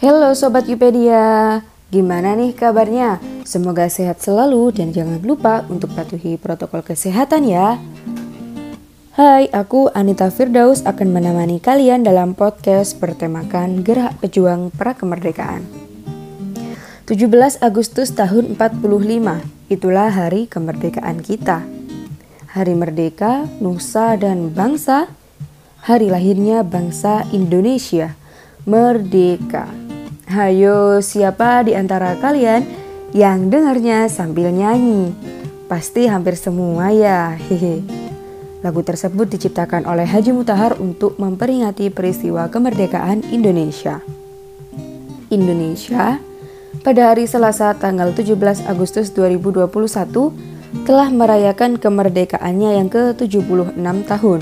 Halo Sobat Wikipedia, gimana nih kabarnya? Semoga sehat selalu dan jangan lupa untuk patuhi protokol kesehatan ya. Hai, aku Anita Firdaus akan menemani kalian dalam podcast bertemakan Gerak Pejuang Pra Kemerdekaan. 17 Agustus tahun 45, itulah hari kemerdekaan kita. Hari merdeka, nusa dan bangsa, hari lahirnya bangsa Indonesia, merdeka. Hayo, siapa di antara kalian yang dengarnya sambil nyanyi? Pasti hampir semua ya, hehe. Lagu tersebut diciptakan oleh Haji Mutahar untuk memperingati peristiwa kemerdekaan Indonesia. Indonesia pada hari Selasa tanggal 17 Agustus 2021 telah merayakan kemerdekaannya yang ke-76 tahun.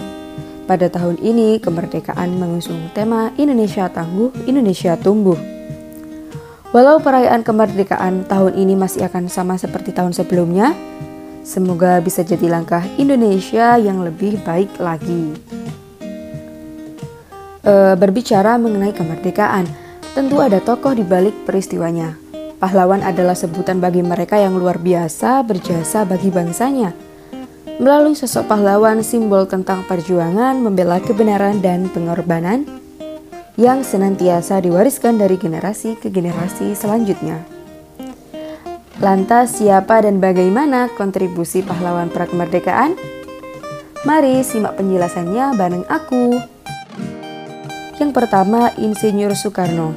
Pada tahun ini, kemerdekaan mengusung tema Indonesia Tangguh, Indonesia Tumbuh. Walau perayaan kemerdekaan tahun ini masih akan sama seperti tahun sebelumnya, semoga bisa jadi langkah Indonesia yang lebih baik lagi. E, berbicara mengenai kemerdekaan, tentu ada tokoh di balik peristiwanya. Pahlawan adalah sebutan bagi mereka yang luar biasa berjasa bagi bangsanya. Melalui sosok pahlawan, simbol tentang perjuangan, membela kebenaran dan pengorbanan, yang senantiasa diwariskan dari generasi ke generasi selanjutnya. Lantas siapa dan bagaimana kontribusi pahlawan prakemerdekaan? Mari simak penjelasannya bareng aku. Yang pertama, Insinyur Soekarno.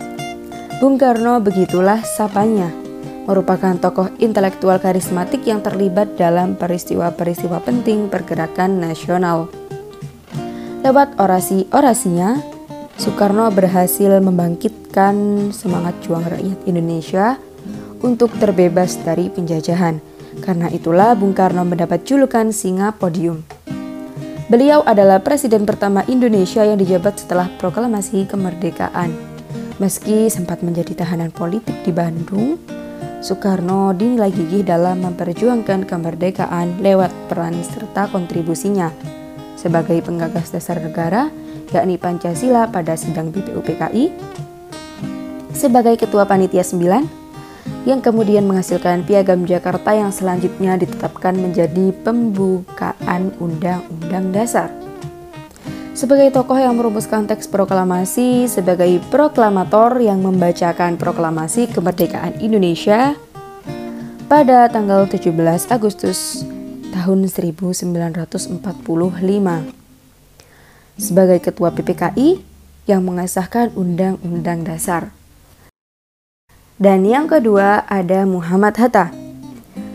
Bung Karno begitulah sapanya, merupakan tokoh intelektual karismatik yang terlibat dalam peristiwa-peristiwa penting pergerakan nasional. Lewat orasi-orasinya, Soekarno berhasil membangkitkan semangat juang rakyat Indonesia untuk terbebas dari penjajahan. Karena itulah Bung Karno mendapat julukan Singa Podium. Beliau adalah presiden pertama Indonesia yang dijabat setelah proklamasi kemerdekaan. Meski sempat menjadi tahanan politik di Bandung, Soekarno dinilai gigih dalam memperjuangkan kemerdekaan lewat peran serta kontribusinya sebagai penggagas dasar negara yakni Pancasila pada sidang BPUPKI sebagai Ketua Panitia 9 yang kemudian menghasilkan Piagam Jakarta yang selanjutnya ditetapkan menjadi pembukaan Undang-Undang Dasar. Sebagai tokoh yang merumuskan teks proklamasi, sebagai proklamator yang membacakan proklamasi kemerdekaan Indonesia pada tanggal 17 Agustus tahun 1945 sebagai Ketua PPKI yang mengesahkan Undang-Undang Dasar. Dan yang kedua ada Muhammad Hatta.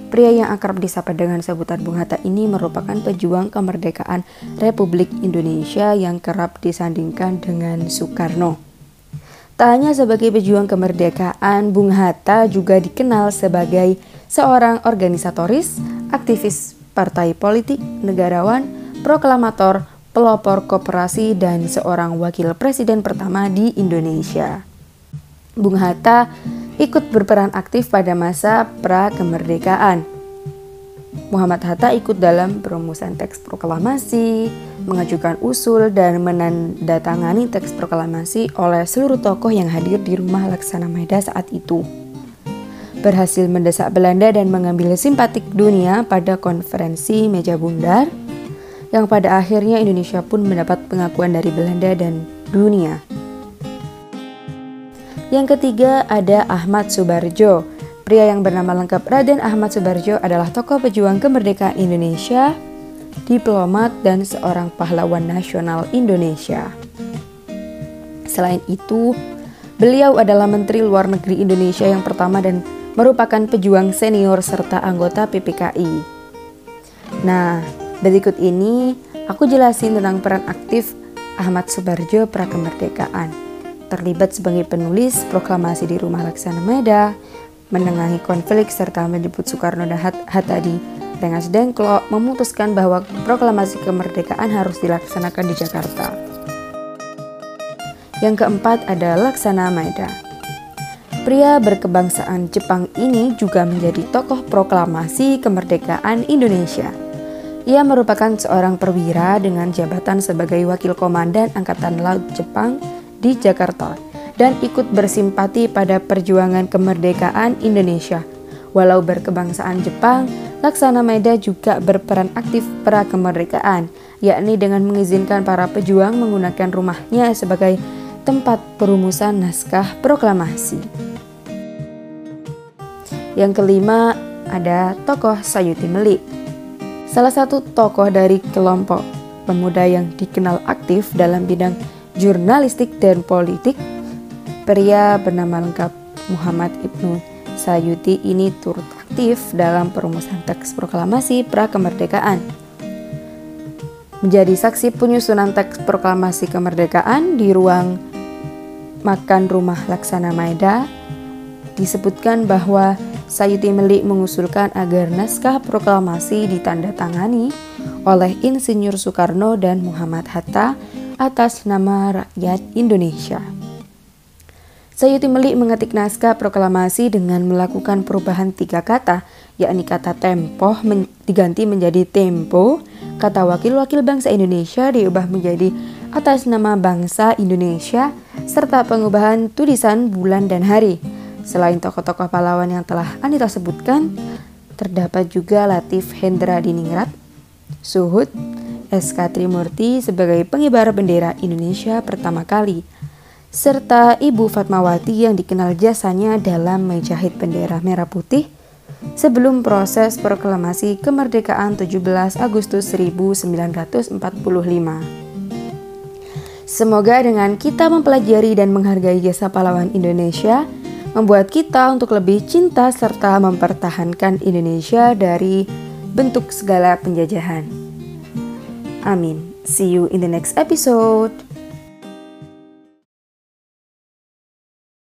Pria yang akrab disapa dengan sebutan Bung Hatta ini merupakan pejuang kemerdekaan Republik Indonesia yang kerap disandingkan dengan Soekarno. Tak hanya sebagai pejuang kemerdekaan, Bung Hatta juga dikenal sebagai seorang organisatoris, aktivis partai politik, negarawan, proklamator, pelopor koperasi dan seorang wakil presiden pertama di Indonesia. Bung Hatta ikut berperan aktif pada masa pra-kemerdekaan. Muhammad Hatta ikut dalam perumusan teks proklamasi, mengajukan usul dan menandatangani teks proklamasi oleh seluruh tokoh yang hadir di rumah Laksana Maeda saat itu. Berhasil mendesak Belanda dan mengambil simpatik dunia pada konferensi meja bundar yang pada akhirnya Indonesia pun mendapat pengakuan dari Belanda dan dunia. Yang ketiga ada Ahmad Subarjo. Pria yang bernama lengkap Raden Ahmad Subarjo adalah tokoh pejuang kemerdekaan Indonesia, diplomat, dan seorang pahlawan nasional Indonesia. Selain itu, beliau adalah Menteri Luar Negeri Indonesia yang pertama dan merupakan pejuang senior serta anggota PPKI. Nah, Berikut ini aku jelasin tentang peran aktif Ahmad Subarjo prakemerdekaan. Terlibat sebagai penulis proklamasi di rumah Laksana Meda, menengahi konflik serta menyebut Soekarno dan Hatta di Rengas Dengklok memutuskan bahwa proklamasi kemerdekaan harus dilaksanakan di Jakarta. Yang keempat ada Laksana Maeda. Pria berkebangsaan Jepang ini juga menjadi tokoh proklamasi kemerdekaan Indonesia. Ia merupakan seorang perwira dengan jabatan sebagai Wakil Komandan Angkatan Laut Jepang di Jakarta dan ikut bersimpati pada perjuangan kemerdekaan Indonesia. Walau berkebangsaan Jepang, Laksana Maeda juga berperan aktif pra kemerdekaan, yakni dengan mengizinkan para pejuang menggunakan rumahnya sebagai tempat perumusan naskah proklamasi. Yang kelima ada tokoh Sayuti Melik. Salah satu tokoh dari kelompok pemuda yang dikenal aktif dalam bidang jurnalistik dan politik, pria bernama lengkap Muhammad Ibnu Sayuti ini turut aktif dalam perumusan teks proklamasi pra kemerdekaan. Menjadi saksi penyusunan teks proklamasi kemerdekaan di ruang makan rumah Laksana Maeda, disebutkan bahwa Sayuti Melik mengusulkan agar naskah proklamasi ditandatangani oleh Insinyur Soekarno dan Muhammad Hatta atas nama rakyat Indonesia. Sayuti Melik mengetik naskah proklamasi dengan melakukan perubahan tiga kata, yakni kata tempoh men diganti menjadi tempo, kata wakil-wakil bangsa Indonesia diubah menjadi atas nama bangsa Indonesia, serta pengubahan tulisan bulan dan hari. Selain tokoh-tokoh pahlawan yang telah Anita sebutkan, terdapat juga Latif Hendra Diningrat, Suhud, SK Trimurti sebagai pengibar bendera Indonesia pertama kali, serta Ibu Fatmawati yang dikenal jasanya dalam menjahit bendera merah putih sebelum proses proklamasi kemerdekaan 17 Agustus 1945. Semoga dengan kita mempelajari dan menghargai jasa pahlawan Indonesia, membuat kita untuk lebih cinta serta mempertahankan Indonesia dari bentuk segala penjajahan. Amin. See you in the next episode.